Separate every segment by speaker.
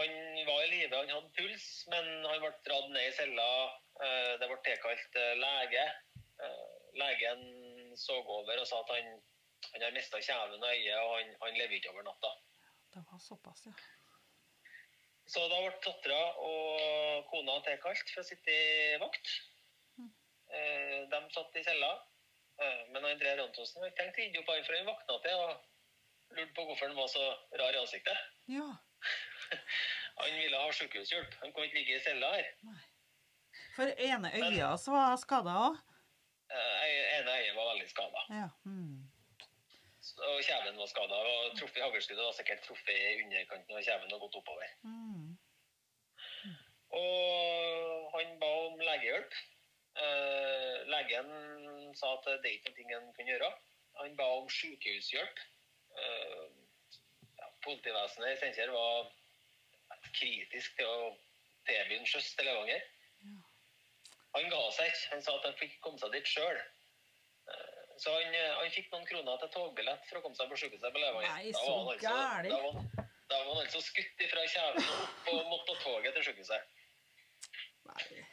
Speaker 1: han var i live, han hadde puls, men han ble dratt ned i cella. Eh, det ble tilkalt eh, lege. Eh, legen så over og sa at han, han har mista kjeven og øyet, og han, han lever ikke over natta.
Speaker 2: Det var såpass, ja.
Speaker 1: Så da ble dattera og kona tilkalt for å sitte i vakt. Eh, De satt i cella. Men André Rontosen jeg tenkte ikke på han for han våkna til og lurte på hvorfor han var så rar i ansiktet.
Speaker 2: Ja.
Speaker 1: Han ville ha sykehushjelp. Han kunne ikke ligge i cella her.
Speaker 2: Nei. For ene øya hans var skada òg?
Speaker 1: Eh, ene øyet var veldig skada.
Speaker 2: Ja. Mm.
Speaker 1: Og kjeven var skada. Haglskuddet var sikkert truffet i underkanten av kjeven og gått oppover.
Speaker 2: Mm.
Speaker 1: Og han ba om legehjelp. Eh, legen sa at det er ikke noe han kunne gjøre. Han ba om sykehushjelp. Eh, ja, politivesenet i Steinkjer var kritisk til å tilby en skjøss til Levanger.
Speaker 2: Ja.
Speaker 1: Han ga seg ikke. Han sa at han fikk komme seg dit sjøl. Så han, eh, han fikk noen kroner til togbillett for å komme seg på sykehuset på Levanger.
Speaker 2: Nei,
Speaker 1: Da var altså- Da var, da var han altså skutt ifra kjeven opp og måtte ta toget til sykehuset.
Speaker 2: Nei.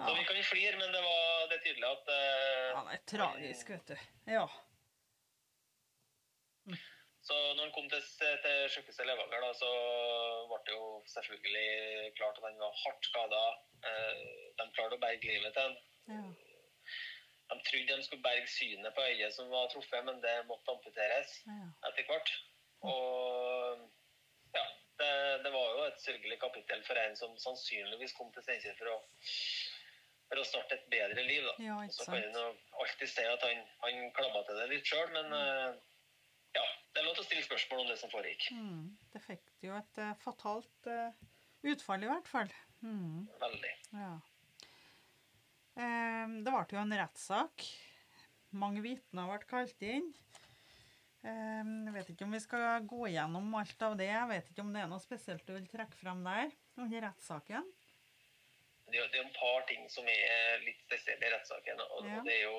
Speaker 1: Så vi kan flire, men det, var, det er tydelig at eh,
Speaker 2: Han er tragisk, vet du. Ja.
Speaker 1: Så når han kom til, til sykehuset i Levanger, da, så ble det jo selvfølgelig klart at han var hardt skada. De klarte å berge livet til han.
Speaker 2: ja.
Speaker 1: De trodde de skulle berge synet på øyet som var truffet, men det måtte amputeres
Speaker 2: ja.
Speaker 1: etter hvert. Og ja, det, det var jo et sørgelig kapittel for en som sannsynligvis kom til Steinkjer for å for å starte et bedre liv. da.
Speaker 2: Ja,
Speaker 1: så kan en alltid si at han, han klabba til det litt sjøl, men eh, ja, det er lov til å stille spørsmål om det som foregikk.
Speaker 2: Mm. Det fikk jo et uh, fatalt uh, utfall, i hvert fall. Mm.
Speaker 1: Veldig.
Speaker 2: Ja. Eh, det ble jo en rettssak. Mange vitner ble kalt inn. Eh, jeg vet ikke om vi skal gå gjennom alt av det. Jeg vet ikke om det er noe spesielt du vil trekke fram der under rettssaken.
Speaker 1: Det, det er et par ting som er litt spesielle i rettssaken. Og,
Speaker 2: Ja.
Speaker 1: og det er jo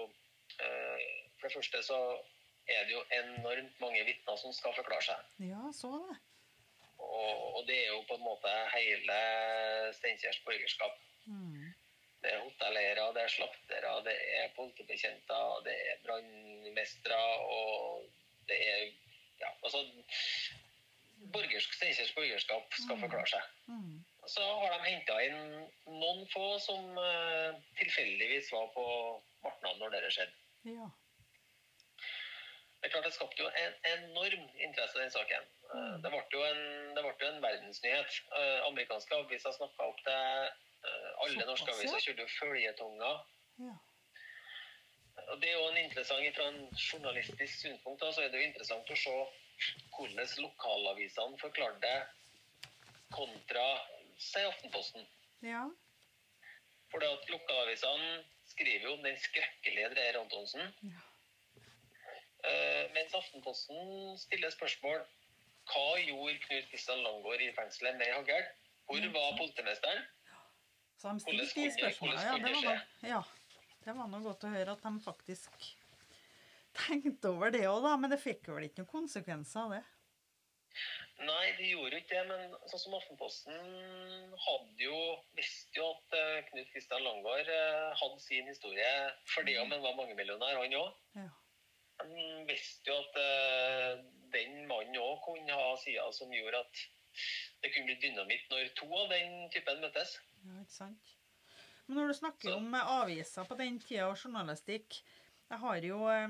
Speaker 1: eh, For det første så er det jo enormt mange vitner som skal forklare seg.
Speaker 2: Ja, så det.
Speaker 1: Og, og det er jo på en måte hele Steinkjers borgerskap.
Speaker 2: Mm.
Speaker 1: Det er hotelleiere, det er slaktere, det er politibetjenter, det er brannmestere og det er ja, altså borgersk, Steinkjers borgerskap skal forklare seg.
Speaker 2: Mm.
Speaker 1: Så har de henta inn noen få som uh, tilfeldigvis var på Martnan når det skjedde.
Speaker 2: Ja.
Speaker 1: Det er klart det skapte jo en enorm interesse i den saken. Eh, Det ble jo en, det ble jo en verdensnyhet. Eh, Amerikanske aviser snakka opp det. eh, Alle norske aviser kjørte jo følgetonger.
Speaker 2: ja.
Speaker 1: Og det er jo en interessant, Fra en journalistisk synspunkt så er det jo interessant å se hvordan lokalavisene forklarte det kontra si Aftenposten.
Speaker 2: Ja.
Speaker 1: For at lokalavisene skriver jo om den skrekkelige Dreyer Antonsen.
Speaker 2: Ja.
Speaker 1: Eh, mens Aftenposten stiller spørsmål hva gjorde Knut Kristian Langgaard i fengselet med hagl? Hvor var politimesteren?
Speaker 2: Så de stilte de spørsmålene. Ja, det var, da ja, det godt å høre at de faktisk tenkte over det òg, da. Men det fikk vel ikke noen konsekvenser av det.
Speaker 1: Nei, de gjorde jo ikke det, men sånn som Aftenposten hadde jo, visste jo at eh, Knut Kristian Langgaard eh, hadde sin historie fordi om han var mangemillionær, han òg.
Speaker 2: Ja.
Speaker 1: Han visste jo at eh, den mannen òg kunne ha sider som gjorde at det kunne bli dynamitt når to av den typen møttes.
Speaker 2: Ja, ikke sant? Men når du snakker
Speaker 1: Så-
Speaker 2: om eh, aviser på den tida og journalistikk Jeg har jo eh,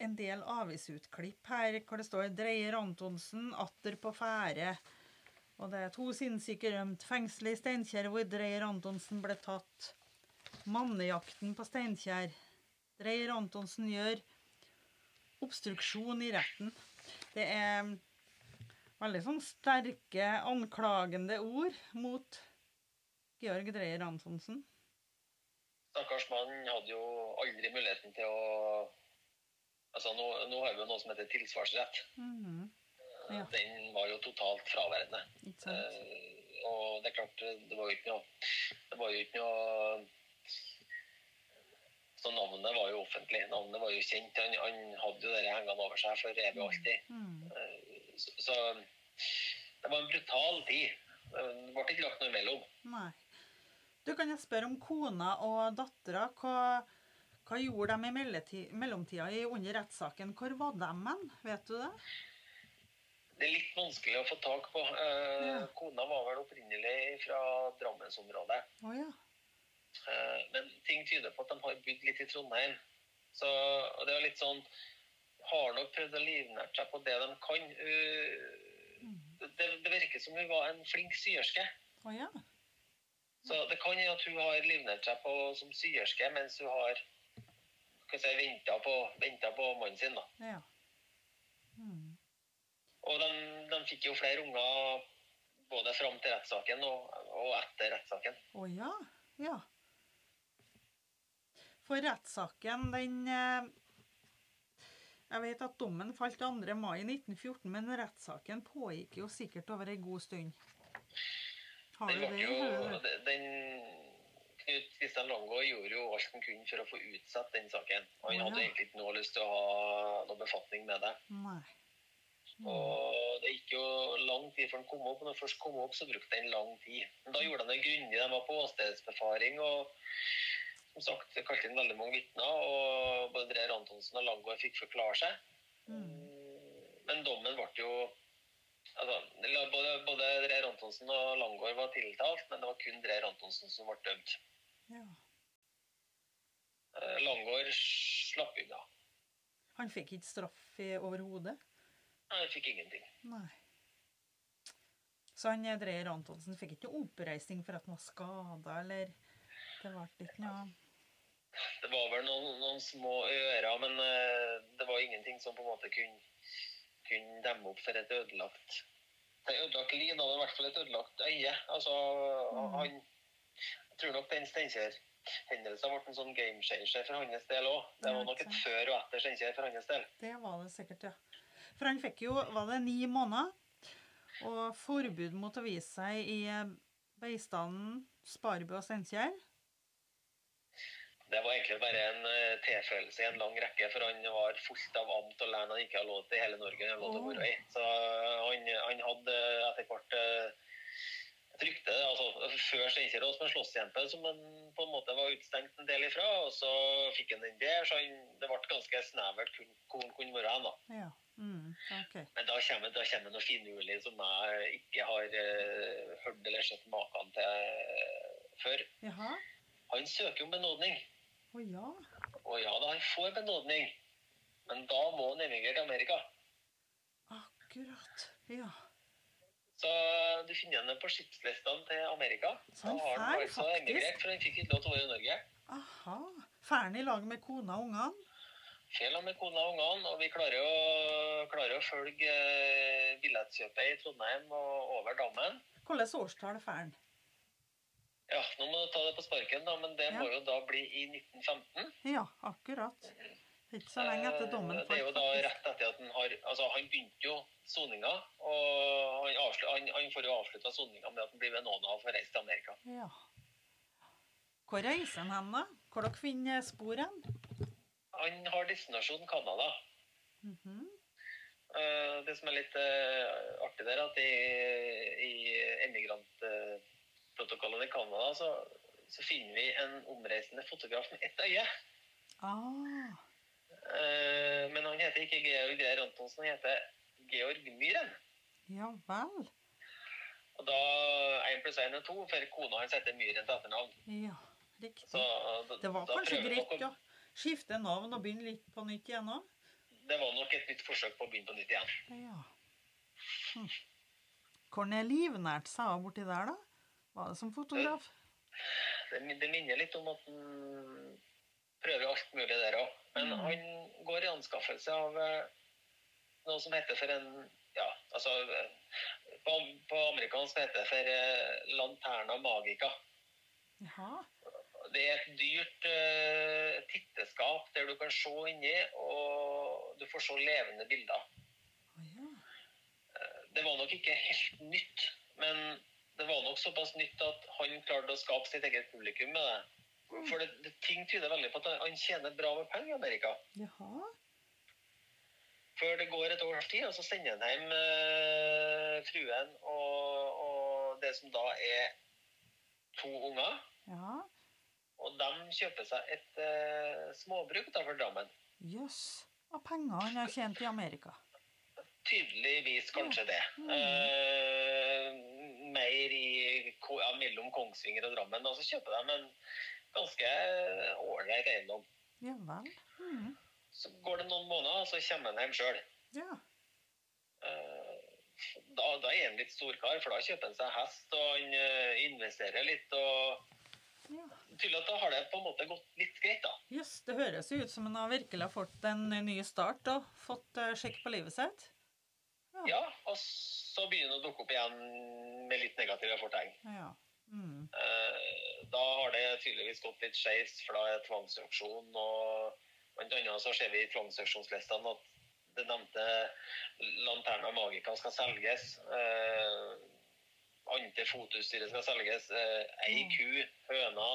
Speaker 2: en del avisutklipp her hvor det står 'Dreier Antonsen atter på ferde'. Og det er to sinnssyke rømt. Fengselet i Steinkjer hvor Dreyer Antonsen ble tatt. Mannejakten på Steinkjer. Dreyer Antonsen gjør obstruksjon i retten. Det er veldig sånn sterke, anklagende ord mot Georg Dreyer Antonsen.
Speaker 1: Stakkars mann hadde jo aldri muligheten til å Altså, nå, nå har vi jo noe som heter tilsvarsrett.
Speaker 2: Mhm. Ja.
Speaker 1: Den var jo totalt fraværende.
Speaker 2: Ikke sant?
Speaker 1: Eh, og det er klart, det var jo ikke noe Det var jo ikke noe Så navnet var jo offentlig. Navnet var jo kjent. Han, han hadde jo det hengende over seg for evig og alltid.
Speaker 2: Mhm.
Speaker 1: Eh, Så, så det var en brutal tid. Det ble ikke lagt noe imellom.
Speaker 2: Nei. Du, kan jeg spørre om kona og dattera? Hva, hva gjorde de i mellomtida i- under rettssaken? Hvor var de hen? Vet du det?
Speaker 1: Det er litt vanskelig å få tak på. Eh,
Speaker 2: Ja.
Speaker 1: Kona var vel opprinnelig fra Drammensområdet.
Speaker 2: Oh, ja.
Speaker 1: Eh, men ting tyder på at de har bygd litt i Trondheim. Så det er litt sånn Har nok prøvd å livnære seg på det de kan. Uh, det, det virker som hun var en flink syerske.
Speaker 2: Oh, ja.
Speaker 1: Så det kan hende at hun har livnært seg på, som syerske mens hun har skal si, venta på, på mannen sin. da.
Speaker 2: ja. Mm.
Speaker 1: Og de, de fikk jo flere unger både fram til rettssaken og, og etter rettssaken.
Speaker 2: Å ja. Ja. For rettssaken, den eh, Jeg vet at dommen falt 2. mai 1914, men rettssaken pågikk jo sikkert over ei god stund. Har du det
Speaker 1: jo, den, Knut Kristian Langgaard gjorde jo alt han kunne for å få utsatt den saken. Og han hadde egentlig ikke noe lyst til å ha noe befatning med det.
Speaker 2: Nei. Mm.
Speaker 1: Og det gikk jo lang tid før han kom opp. Når han først kom opp, så brukte han lang tid. Men da gjorde han det grundig. De var på åstedsbefaring. og som sagt, det kalte inn veldig mange vitner. Og både Dreyer Antonsen og Langgaard fikk forklare seg.
Speaker 2: Mm.
Speaker 1: Men dommen ble jo altså, Både, både Dreyer Antonsen og Langgaard var tiltalt, men det var kun Dreyer Antonsen som ble dømt.
Speaker 2: Ja.
Speaker 1: Eh, Langgaard slapp unna.
Speaker 2: Han fikk ikke straff overhodet?
Speaker 1: Han fikk ingenting.
Speaker 2: Nei. Så han eh, Dreyer Antonsen fikk ikke noe oppreisning for at han var skada, eller Det ble ikke noe
Speaker 1: Det var vel noen, noen små ører, men eh, det var ingenting som på en måte kunne, kunne demme opp for et ødelagt et ødelagt liv. Da, i hvert fall et ødelagt øye. Altså,
Speaker 2: Mm.
Speaker 1: han Jeg tror nok den Steinkjer-hendelsen ble en sånn game changer for hans del òg. Det var nok et før og etter Steinkjer for hans del.
Speaker 2: Det var det sikkert, ja. For han fikk jo, var det ni måneder, og forbud mot å vise seg i eh, Beistanden, Sparbu og Steinkjer.
Speaker 1: Det var egentlig bare en uh, tilfellelse i en lang rekke, for han var fullt av amt og län han ikke hadde lov til i hele Norge. Han lov til å være i. Så eh, han, han hadde etter hvert eh, et rykte altså, før Steinkjer som en slåsskjempe som han på en måte var utstengt en del ifra. Og så fikk han den der, så han, det ble ganske snevert hvor hvor han kunne være da.
Speaker 2: Ja. Mm, okay.
Speaker 1: Men da kommer, da kommer noe finurlig som jeg ikke har uh, hørt eller sett maken til uh, før.
Speaker 2: Jaha.
Speaker 1: Han søker om benådning.
Speaker 2: Å ja.
Speaker 1: Og ja da, han får benådning. Men da må han emigrere til Amerika.
Speaker 2: Akkurat. Ja.
Speaker 1: Så du finner henne på skipslistene til Amerika.
Speaker 2: Så han
Speaker 1: har han altså emigrert, for han fikk ikke lov til å være i Norge.
Speaker 2: Aha. Ferden i lag med kona og ungene.
Speaker 1: Fjell med kona og ungene, og vi klarer å, klarer å følge eh, billettkjøpet i Trondheim og over dammen.
Speaker 2: Hvilket årstall er ferden?
Speaker 1: Ja, nå må du ta det på sparken, da, men det
Speaker 2: Ja.
Speaker 1: må jo da bli i 1915.
Speaker 2: Ja, akkurat. Ikke så lenge etter dommen
Speaker 1: Eh, Det er jo da rett etter at han har Altså, han begynte jo soninga, og han, avslut, han, han får jo avslutta soninga med at han blir benåda og får reise til Amerika.
Speaker 2: Ja. Hvor reiser han hen, da? Hvor dere finner spor hen?
Speaker 1: Han har destinasjon Canada.
Speaker 2: Mm
Speaker 1: -hmm. Det som er litt eh, artig der, at i, i emigrantprotokollen i Canada så, så finner vi en omreisende fotograf med ett øye.
Speaker 2: Ah,
Speaker 1: Eh, Men han heter ikke Georg Geir Antonsen, han heter Georg Myhren.
Speaker 2: ja vel.
Speaker 1: Og da én pluss én er to, for kona hans heter Myhren til etternavn.
Speaker 2: Ja, riktig.
Speaker 1: Så da,
Speaker 2: Det var kanskje greit å skifte navn og begynne litt på nytt igjen òg?
Speaker 1: Det var nok et nytt forsøk på å begynne på nytt igjen.
Speaker 2: Ja. Hm. Hvor han er livnært seg av borti der, da? Var det som fotograf?
Speaker 1: Det, det minner litt om at han prøver alt mulig der òg. Men
Speaker 2: Mm.
Speaker 1: han går i anskaffelse av eh, noe som heter for en Ja, altså eh, På, på amerikansk heter det for eh, Lanterna Magica.
Speaker 2: Jaha.
Speaker 1: Det er et dyrt uh, titteskap der du kan se inni, og du får se levende bilder.
Speaker 2: Oh, ja.
Speaker 1: Det var nok ikke helt nytt, men det var nok såpass nytt at han klarte å skape sitt eget publikum med det. For det, det, ting tyder veldig på at han tjener bra med penger i Amerika.
Speaker 2: Jaha.
Speaker 1: Før det går et års tid, og så sender han hjem eh, fruen og, og det som da er to unger.
Speaker 2: Ja.
Speaker 1: Og de kjøper seg et eh, småbruk utenfor Drammen.
Speaker 2: Jøss. Av penger han har tjent i Amerika.
Speaker 1: Tydeligvis kanskje det.
Speaker 2: Mm.
Speaker 1: Eh, mer i, ja, mellom Kongsvinger og Drammen. Og så kjøper de en ganske ålreit eiendom.
Speaker 2: Ja vel. Mm.
Speaker 1: Så går det noen måneder, og så kommer han hjem sjøl.
Speaker 2: Ja.
Speaker 1: Da, da er han litt storkar, for da kjøper han seg hest, og han eh, investerer litt. og
Speaker 2: ja.
Speaker 1: Tydelig at da har det på en måte gått litt greit, da.
Speaker 2: Jøss, det høres jo ut som han har virkelig fått en ny start og fått eh, sjekk på livet sitt.
Speaker 1: Ja, Og så begynner det å dukke opp igjen med litt negative fortegn.
Speaker 2: Ja. Mm.
Speaker 1: Eh, Da har det tydeligvis gått litt skeis, det tvangsauksjon. Og blant annet så ser vi i tvangsauksjonslistene at det nevnte Lanterna Magica skal selges. Eh, Ante fotutstyret skal selges. Eh, Ei
Speaker 2: Mm.
Speaker 1: ku, høna.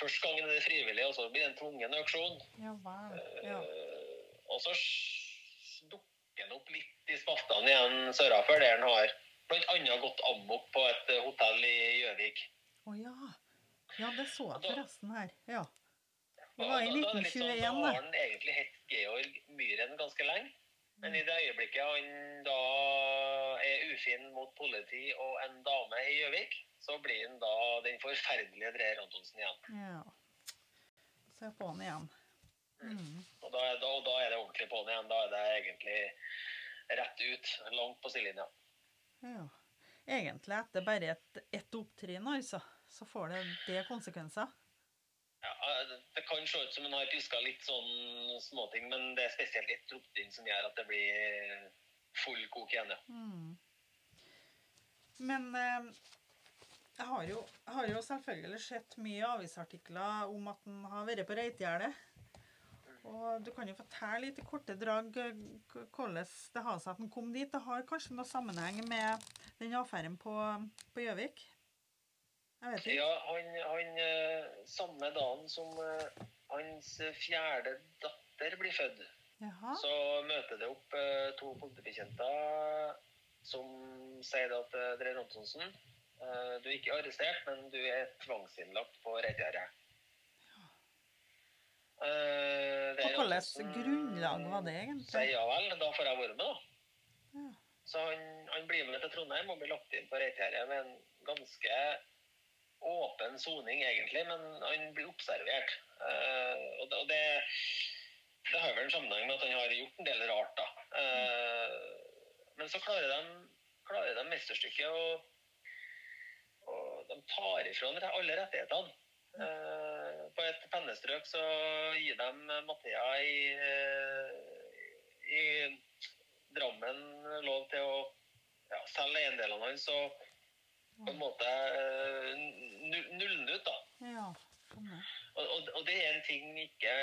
Speaker 1: Først gangen er det frivillig, og så blir det en tvungen auksjon.
Speaker 2: Ja wow. Ja.
Speaker 1: Og så s- dukker han opp litt i spaltene igjen sørafor, der han har annet gått amok på et eh, hotell i Gjøvik.
Speaker 2: Å ja. Ja, det så jeg forresten her. Ja. Det var i
Speaker 1: da- da er det litt sånn,
Speaker 2: 1921,
Speaker 1: Da har han egentlig hett Georg Myhren ganske lenge. Men i det øyeblikket han da er ufin mot politi og en dame i Gjøvik, så blir han da den forferdelige Dreyer Antonsen igjen.
Speaker 2: ja. Se på han igjen. Mm.
Speaker 1: Da, da, og da er det ordentlig på'n igjen. Da er det egentlig rett ut, langt på sidelinja.
Speaker 2: Ja. Egentlig etter bare ett et opptrinn, altså, så får det det konsekvenser.
Speaker 1: Ja, eh, det kan se ut som en har piska litt sånn småting, men det er spesielt ett opptrinn som gjør at det blir full kok igjen. ja.
Speaker 2: Mm. Men eh, jeg har, jo, har jo selvfølgelig sett mye avisartikler om at han har vært på Reitgjerdet. Og du kan jo fortelle litt i korte drag eh, hvordan det har seg at han kom dit. Det har kanskje noe sammenheng med den affæren på på Gjøvik? Jeg vet ikke.
Speaker 1: Ja, han, han eh, Samme dagen som eh, hans fjerde datter blir født,
Speaker 2: Jaha.
Speaker 1: så møter det opp to politibetjenter som sier at Dreyer Antonsen, du er ikke arrestert, men du er tvangsinnlagt på Reitgjerdet. Uh,
Speaker 2: På hvilket grunnlag var det
Speaker 1: sier
Speaker 2: egentlig?
Speaker 1: ja vel, da får jeg være med, da.
Speaker 2: Ja.
Speaker 1: Så han, han blir med til Trondheim og blir lagt inn på Reitgjerdet med en ganske åpen soning, egentlig, men han blir observert. Uh, og det, det, har vel en sammenheng med at han har gjort en del rart, da. Eh, men så klarer de, klarer de mesterstykket, og, og de tar ifra ham alle rettighetene. Eh, på et pennestrøk så gir de Mathea i, eh, i Drammen lov til å ja, selge eiendelene hans og på en måte eh, nulle den ut. da.
Speaker 2: Ja.
Speaker 1: Og, og, og det er en ting ikke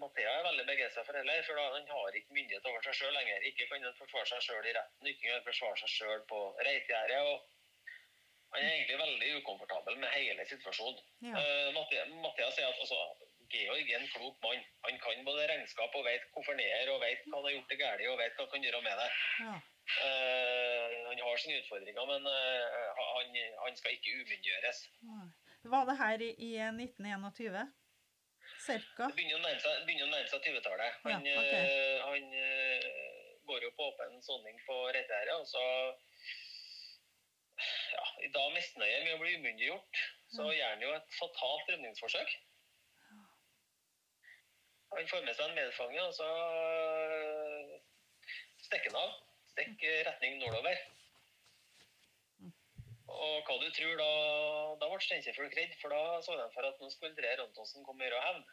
Speaker 1: Mathea er veldig begeistra for heller. For da, han har ikke myndighet over seg sjøl lenger. Ikke kan han forsvare seg sjøl i retten, ikke kan han forsvare seg sjøl på Reitgjerdet. Han er egentlig veldig ukomfortabel med hele situasjonen.
Speaker 2: Ja.
Speaker 1: Uh, Mathias, sier at altså, Georg er en klok mann. Han kan både regnskap og vet hvorfor han er og vet hva han har gjort det galt og vet hva han kan gjøre med det.
Speaker 2: Ja.
Speaker 1: Uh, han har sine utfordringer, men uh, han, han skal ikke umyndiggjøres.
Speaker 2: Var det her i, i 1921? Cirka?
Speaker 1: Det begynner å nærme seg, seg 20-tallet. Han,
Speaker 2: Ja,
Speaker 1: okay. han går jo på åpen soning på Reitgjerdet, og så ja, I dag misnøye med å bli umyndiggjort, så
Speaker 2: Ja.
Speaker 1: gjør han jo et fatalt rømningsforsøk. Han får med seg en medfange, og så eh, stikker han av. Stikker retning nordover. Og hva du tror da Da ble Steinkjerfolk redd, for da så de for at nå skulle Dreyer Antonsen komme og gjøre hevn.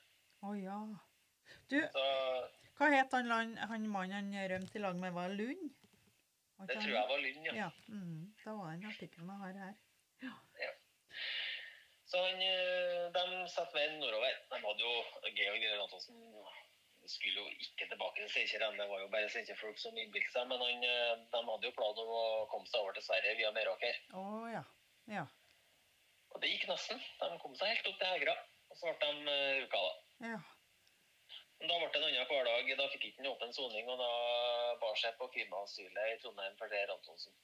Speaker 2: Å ja. Du,
Speaker 1: Så
Speaker 2: hva het han, han mannen han rømte i lag med? Var Lund?
Speaker 1: Det tror jeg var Lund, ja.
Speaker 2: Ja. Mm, det var en artikkel jeg har her.
Speaker 1: Så han, eh, de setter veien nordover. De hadde jo Georg Dreyer Antonsen skulle jo ikke tilbake til Steinkjer, det var jo bare Steinkjer-folk som innbilte seg. Men han, eh, de hadde jo planer om å komme seg over til Sverige via Meråker.
Speaker 2: Å ja. Ja.
Speaker 1: Og det gikk nesten. De kom seg helt opp til Hegra. Og så ble de eh, ruka, da.
Speaker 2: Ja.
Speaker 1: Da ble det en annen hverdag. Da fikk ikke han åpen soning, og da bar seg på klimaasylet i Trondheim for Geir Antonsen.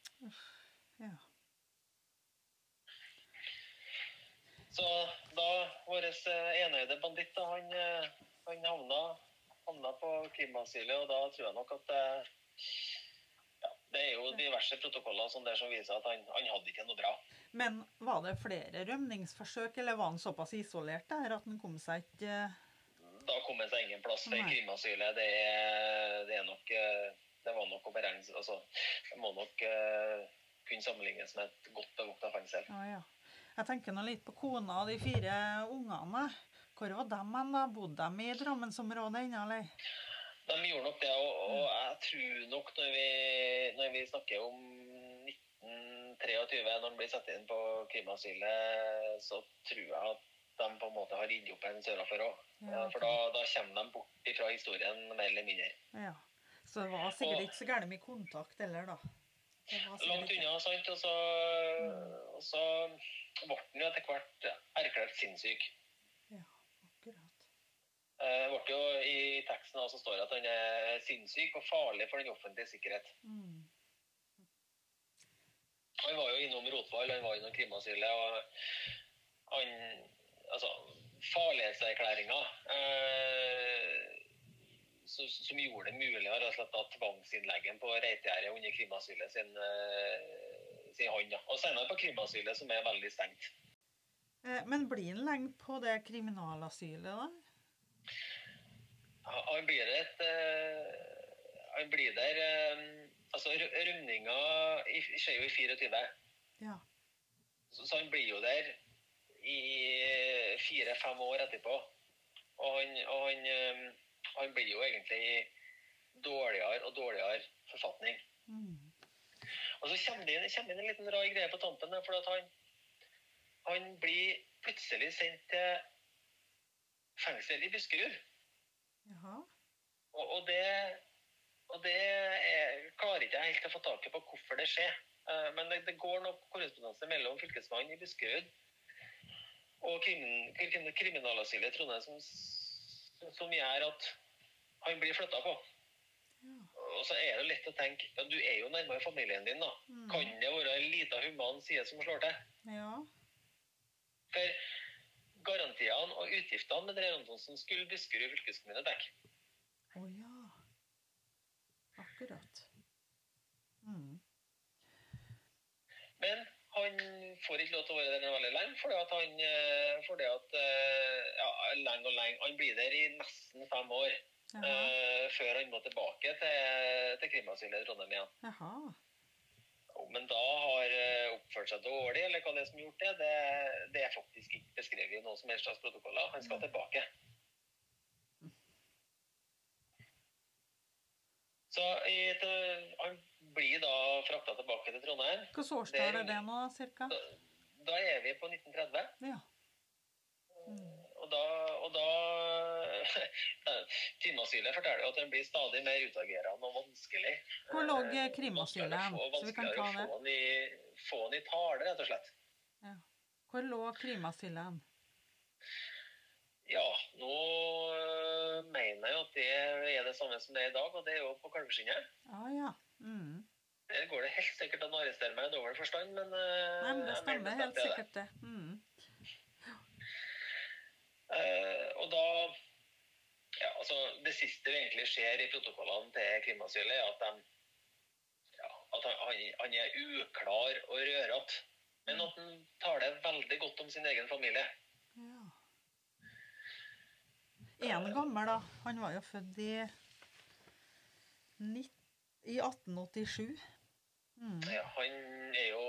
Speaker 2: Ja.
Speaker 1: Så da vår eh, enøyde banditt, da, han, eh, han havna, havna på klimaasylet, og da tror jeg nok at eh, ja, Det er jo diverse protokoller som, der som viser at han, han hadde ikke noe bra.
Speaker 2: Men var det flere rømningsforsøk, eller var han såpass isolert der at han kom seg ikke
Speaker 1: Da kom han seg ingen plass for
Speaker 2: Nei.
Speaker 1: Det, det er nok Det var nok å beregne Altså, det må nok kunne sammenlignes med et godt bevokta fengsel.
Speaker 2: Ja, ja. Jeg tenker nå litt på kona og de fire ungene. Hvor var de hen, da? Bodde de i Drammensområdet ennå, eller?
Speaker 1: De gjorde nok det, og, og jeg tror nok når vi, når vi snakker om 1923, når han blir satt inn på krimaasylet, så tror jeg at de på en måte har ridd opp en sørafor òg.
Speaker 2: Ja,
Speaker 1: For da, da kommer de bort fra historien mer eller mindre.
Speaker 2: Ja. Så det var sikkert ikke så gærent med kontakt heller, da.
Speaker 1: Langt unna, sant. Og så, og så ble han jo etter hvert erklært sinnssyk.
Speaker 2: Ja, akkurat.
Speaker 1: Eh, ble jo I teksten også står det at han er sinnssyk og farlig for den offentlige sikkerhet.
Speaker 2: Mm.
Speaker 1: Han var jo innom Rotvall, han var innom Krimasylet, og han Altså, farlighetserklæringa eh, som, som gjorde det mulig å ta tvangsinnleggen på Reitgjerdet under Krimasylet sin, eh, sin hånd. Og senere på Krimasylet, som er veldig stengt.
Speaker 2: Eh, Men blir han lenge på det kriminalasylet, da?
Speaker 1: Han han blir et eh, Han blir der Altså, rømninga skjer jo i 24.
Speaker 2: Ja.
Speaker 1: Så, så han blir jo der i fire-fem år etterpå. Og han, og han, han blir jo egentlig i dårligere og dårligere forfatning.
Speaker 2: Mm.
Speaker 1: Og så kommer det, kommer det en liten rar greie på tampen. For at han, han blir plutselig sendt til fengsel i Buskerud.
Speaker 2: Jaha.
Speaker 1: Og, og det, og det er, klarer ikke jeg helt å få taket på hvorfor det skjer. Eh, Men det, det går nok korrespondanse mellom fylkesmannen i Buskerud og krimin, krim- kriminalasylet i Trondheim som, som gjør at han blir flytta på.
Speaker 2: Ja.
Speaker 1: Og så er det lett å tenke ja, du er jo nærmere familien din, da.
Speaker 2: Mm.
Speaker 1: Kan det være en liten human side som slår til?
Speaker 2: Ja.
Speaker 1: For garantiene og utgiftene med Dreyer Antonsen skulle Buskerud fylkeskommune dekke.
Speaker 2: Å ja. Akkurat. Mm.
Speaker 1: Men han får ikke lov til å være der veldig lenge, fordi at han eh, fordi at, eh, ja, lenge og lenge. Han blir der i nesten fem år Eh, før han må tilbake til, til krimasylet i Trondheim igjen.
Speaker 2: Jaha.
Speaker 1: Om han da har eh, oppført seg dårlig, eller hva det er som har gjort det, det, det er faktisk ikke beskrevet i noen som helst slags protokoller. Han skal tilbake. Så i eh, han blir da frakta tilbake til Trondheim.
Speaker 2: Hvilket årstall er det nå, cirka?
Speaker 1: Da, da er vi på 1930.
Speaker 2: Ja. Mm.
Speaker 1: Og da, og da Krimasylet forteller jo at den blir stadig mer utagerende og vanskelig.
Speaker 2: Hvor lå
Speaker 1: Eh,
Speaker 2: krimasylet Så vi kan ta det.
Speaker 1: Få den i, få den i tale, rett og slett.
Speaker 2: Hvor lå krimasylet?
Speaker 1: Ja, nå øh, mener jeg at det er det samme som det er i dag, og det er jo på Kalveskinnet.
Speaker 2: Ah, ja. Mm.
Speaker 1: Der går det helt sikkert an å arrestere meg i dobbel forstand, men øh,
Speaker 2: Nei, men det stemmer helt
Speaker 1: er
Speaker 2: sikkert, det. Mm.
Speaker 1: Uh, og da ja, altså, Det siste vi egentlig ser i protokollene til krimasylet, er at, de, ja, at han, han, er uklar og rørete. Men at han taler veldig godt om sin egen familie.
Speaker 2: Ja. Er han gammel, da? Han var jo født i, nitt- i 1887. Mm.
Speaker 1: Ja, han er jo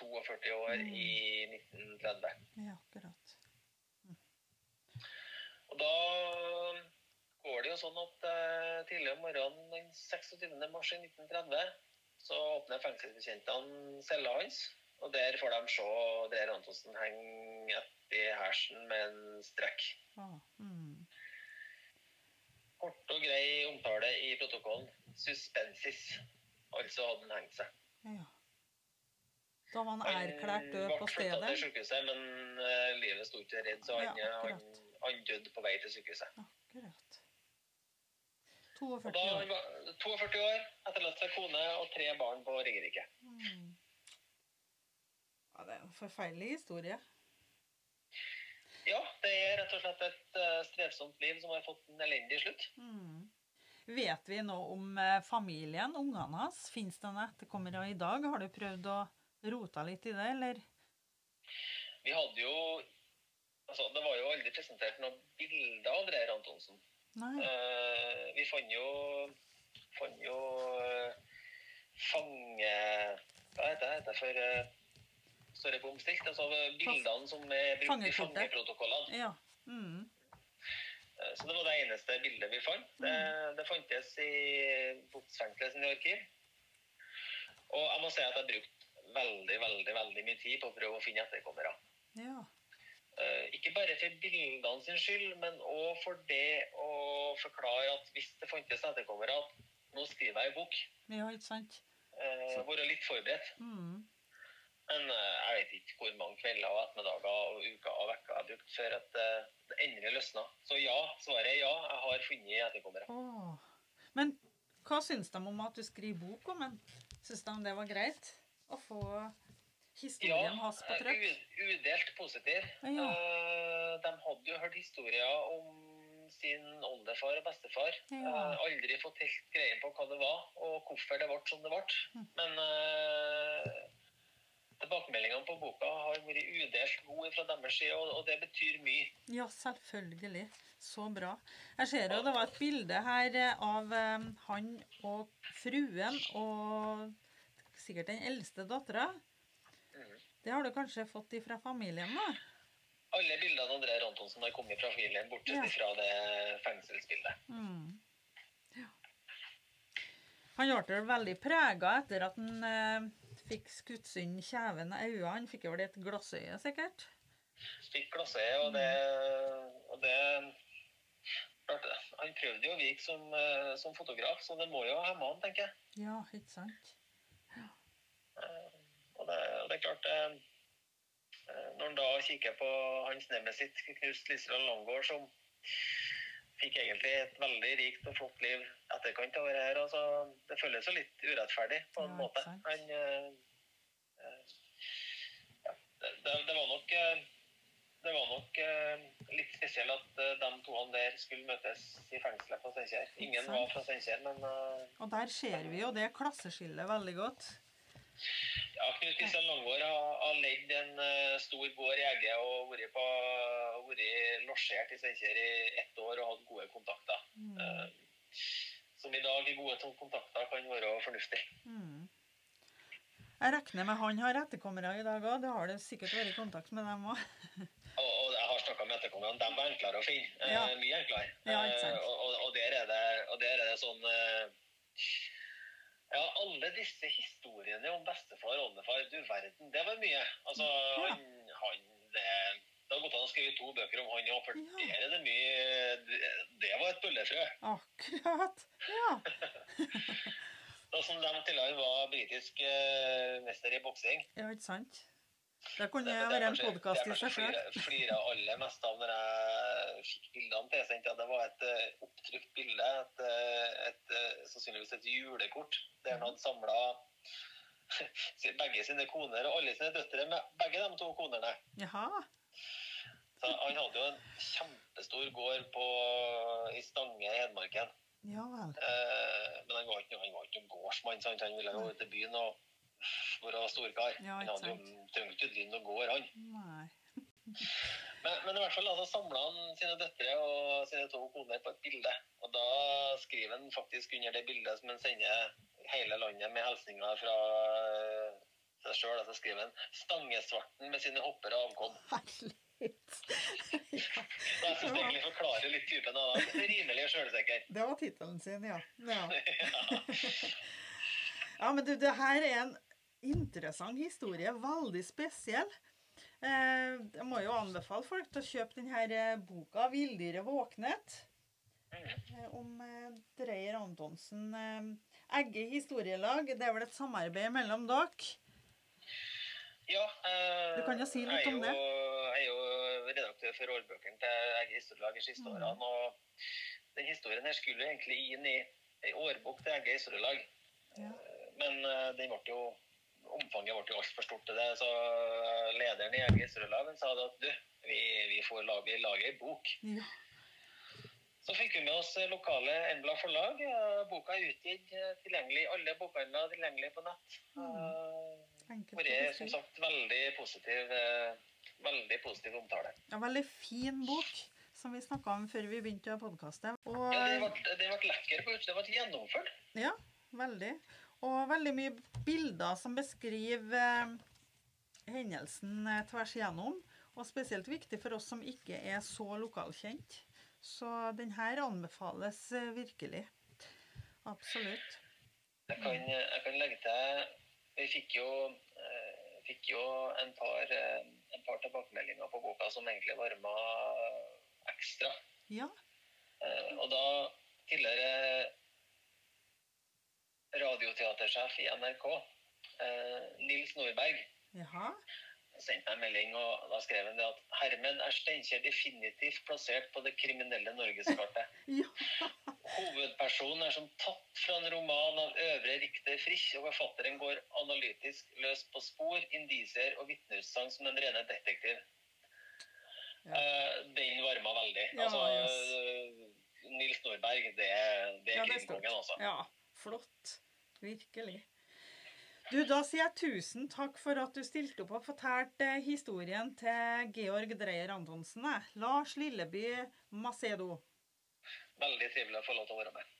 Speaker 1: 42 år
Speaker 2: Mm.
Speaker 1: i 1930.
Speaker 2: Ja, akkurat.
Speaker 1: Og da går det jo sånn at eh, tidlig om morgenen den 26. mars i 1930 så åpner fengselsbetjentene cella hans. Og der får de se der Antonsen henger etter hersen med en strekk.
Speaker 2: Ah, mm.
Speaker 1: Kort og grei omtale i protokollen. Suspensis. Altså hadde han hengt seg.
Speaker 2: Ja. Da var han
Speaker 1: Han
Speaker 2: erklært død på
Speaker 1: ble flyttet til sykehuset, men eh, livet sto ikke redd, så han,
Speaker 2: Ja,
Speaker 1: han, han døde på vei til sykehuset.
Speaker 2: Akkurat.
Speaker 1: Og
Speaker 2: 42 år.
Speaker 1: Da, var 42 år, etterlatt seg kone og tre barn på Ringerike.
Speaker 2: Mm. Ja, det er en forferdelig historie.
Speaker 1: Ja, det er rett og slett et eh, strevsomt liv som har fått en elendig slutt.
Speaker 2: Mm. Vet vi noe om eh, familien, ungene hans? Fins det noen etterkommere i dag? Har du prøvd å rota litt i det, eller?
Speaker 1: Vi hadde jo Altså, det var jo aldri presentert noen bilder av Dreyer Antonsen. Eh, vi fant jo fant jo eh, fange... Hva heter det heter det for uh, Står det bomstilt? Altså bildene som er brukt i fangeprotokollene.
Speaker 2: Ja. Mm.
Speaker 1: Eh, Så det var det eneste bildet vi fant. Det, det fantes i Botsfengselet sin arkiv. Og jeg må si at jeg brukte veldig, veldig veldig mye tid på å prøve å finne etterkommere.
Speaker 2: ja.
Speaker 1: Eh, Ikke bare for bildene sin skyld, men òg for det å forklare at hvis det fantes etterkommere, at nå skriver jeg en bok.
Speaker 2: Ja, ikke sant?
Speaker 1: Eh, Være litt forberedt.
Speaker 2: Mm.
Speaker 1: Men eh, jeg vet ikke hvor mange kvelder og ettermiddager og uker og uker jeg har brukt før at eh, det endelig løsna. Så ja, svaret er ja. Jeg har funnet etterkommere.
Speaker 2: Åh. Men hva syns de om at du skriver bok om den? Syns de det var greit å få historien hans på
Speaker 1: trøkk?
Speaker 2: trykk?
Speaker 1: udelt positiv.
Speaker 2: Ja.
Speaker 1: Eh, De hadde jo hørt historier om sin oldefar og bestefar.
Speaker 2: Ja.
Speaker 1: Eh, Aldri fått helt greie på hva det var, og hvorfor det ble som det ble.
Speaker 2: Mm.
Speaker 1: Men uh, tilbakemeldingene på boka har vært udelt gode fra deres side, og, og det betyr mye.
Speaker 2: Ja, selvfølgelig. Så bra. Jeg ser jo det var et bilde her eh, av eh, han og fruen og sikkert den eldste dattera.
Speaker 1: Mhm.
Speaker 2: Det har du kanskje fått ifra familien, da?
Speaker 1: Alle bildene av André Antonsen har kommet fra familien, bortsett
Speaker 2: Ja.
Speaker 1: fra det fengselsbildet.
Speaker 2: Mm. Ja. Han ble vel veldig prega etter at han eh, fikk skutt inn kjeven og øynene. Han fikk vel et glassøye, sikkert?
Speaker 1: Fikk glassøye, og det, og det. Han prøvde jo å virke som, eh, som fotograf, så det må jo hemme han, tenker jeg.
Speaker 2: Ja, ikke sant?
Speaker 1: Og det, er klart eh, eh, Når en da kikker på hans nemesit, Knust Liseland Langgaard, som fikk egentlig et veldig rikt og flott liv etterkant av det her, altså, det føles jo litt urettferdig på en
Speaker 2: Ja,
Speaker 1: måte. Han eh, ja, det, det, var nok det var nok eh, litt spesielt at eh, de to der skulle møtes i fengselet på Steinkjer. Ingen var fra Steinkjer, men eh,
Speaker 2: Og der ser vi jo det klasseskillet veldig godt.
Speaker 1: Ja, Knut Kristian Langgaard har, har ledd en uh, stor gård i Egge og vært, på, vært losjert i Steinkjer i ett år og hatt gode kontakter.
Speaker 2: Mm.
Speaker 1: Uh, som i dag i gode kontakter kan være fornuftig.
Speaker 2: Mm. Jeg regner med han har etterkommere i dag òg. Det har det sikkert vært i kontakt med dem òg.
Speaker 1: Og, og jeg har snakka med etterkommerne, de var enklere å finne.
Speaker 2: Ja.
Speaker 1: Uh, Mye enklere.
Speaker 2: Ja.
Speaker 1: Eh, og, og, der er det, og der er det sånn eh, Ja, alle disse historiene om bestefar og oldefar, du verden, det var mye. Altså,
Speaker 2: Ja.
Speaker 1: han, han det, det har gått an å skrive to bøker om han òg, for
Speaker 2: Ja.
Speaker 1: der er det mye Det, det var et bøllefrø.
Speaker 2: Akkurat. Ja.
Speaker 1: Da, som de tidligere var britisk eh, mester i boksing.
Speaker 2: ja, ikke sant? Det kunne
Speaker 1: Det-
Speaker 2: være en podkast i seg sjøl.
Speaker 1: kanskje flirer aller mest av når jeg fikk bildene tilsendt. Det var et uh, opptrykt bilde, et, et, et, eh, sannsynligvis et julekort, der han hadde samla begge sine koner og alle sine døtre med begge de to konene.
Speaker 2: Jaha.
Speaker 1: Så han hadde jo en kjempestor gård på, i Stange i Hedmarken.
Speaker 2: Ja vel.
Speaker 1: Eh, men han var ikke, han var ikke noen gårdsmann, sant? han ville jo til byen og være storkar.
Speaker 2: Ja,
Speaker 1: han jo trengte ikke drive noen gård, han.
Speaker 2: Nei.
Speaker 1: Men, men i hvert fall altså, samla han sine døtre og sine to koner på et bilde. Og da skriver han faktisk under det bildet som han sender hele landet med hilsninger fra eh, seg sjøl, så skriver han 'Stangesvarten med sine hopper og avkom'.
Speaker 2: Ja.
Speaker 1: Jeg syns egentlig forklarer litt typen av det. Rimelig sjølsikker.
Speaker 2: Det var tittelen sin, ja. ja. Ja, men du, det her er en interessant historie. Veldig spesiell. Eh, jeg må jo anbefale folk til å kjøpe denne boka 'Villdyret våknet'. eh, Om eh, Dreyer Antonsen. Eh, Egge historielag. Det er vel et samarbeid mellom dere?
Speaker 1: Ja, eh,
Speaker 2: Du kan jo si litt om det.
Speaker 1: Jeg er jo redaktør for årbøkene til Egge historielag de siste
Speaker 2: Mm.
Speaker 1: årene. og den historien her skulle egentlig inn i ei årbok til Egge historielag.
Speaker 2: Ja.
Speaker 1: Men eh, den ble jo omfanget ble jo altfor stort til det. Så eh, lederen i historielag sa at du, vi, vi får lage, lage ei bok.
Speaker 2: Ja.
Speaker 1: Så fikk vi med oss eh, lokale Embla forlag. Eh, Boka er utgitt eh, tilgjengelig alle bokhandler, tilgjengelig på nett.
Speaker 2: Mm.
Speaker 1: Vært som sagt veldig positiv, eh, veldig positiv omtale.
Speaker 2: Ja, veldig fin bok, som vi snakka om før vi begynte å podkaste. Og
Speaker 1: Ja, det ble, det ble lekker på utsida. Det ble gjennomført.
Speaker 2: Ja, veldig. Og veldig mye bilder som beskriver eh, hendelsen eh, tvers igjennom. Og spesielt viktig for oss som ikke er så lokalkjent. Så den her anbefales eh, virkelig. Absolutt.
Speaker 1: Jeg kan, jeg kan legge til Vi fikk jo, fikk jo en, par, en par tilbakemeldinger på boka som egentlig varma ekstra.
Speaker 2: Ja.
Speaker 1: Eh, og da tidligere radioteatersjef i NRK, eh, Nils Nordberg,
Speaker 2: Jaha.
Speaker 1: sendte meg en melding, og da skrev han det at hermen er Steinkjer definitivt plassert på det kriminelle norgeskartet.
Speaker 2: Ja.
Speaker 1: Hovedpersonen er som tatt fra en roman av Øvre Rikter Frisch, og forfatteren går analytisk løs på spor, indisier og vitneutsagn som den rene detektiv.
Speaker 2: Ja.
Speaker 1: Eh, den varma veldig.
Speaker 2: Ja,
Speaker 1: altså,
Speaker 2: yes.
Speaker 1: eh, Nils Nordberg, det, det
Speaker 2: Ja,
Speaker 1: er
Speaker 2: stort.
Speaker 1: krimkongen, altså.
Speaker 2: Ja, flott. Virkelig. Du, Da sier jeg tusen takk for at du stilte opp og fortalte historien til Georg Dreyer Antonsen. Lars Lilleby Macedo.
Speaker 1: Veldig trivelig å få lov til å være med.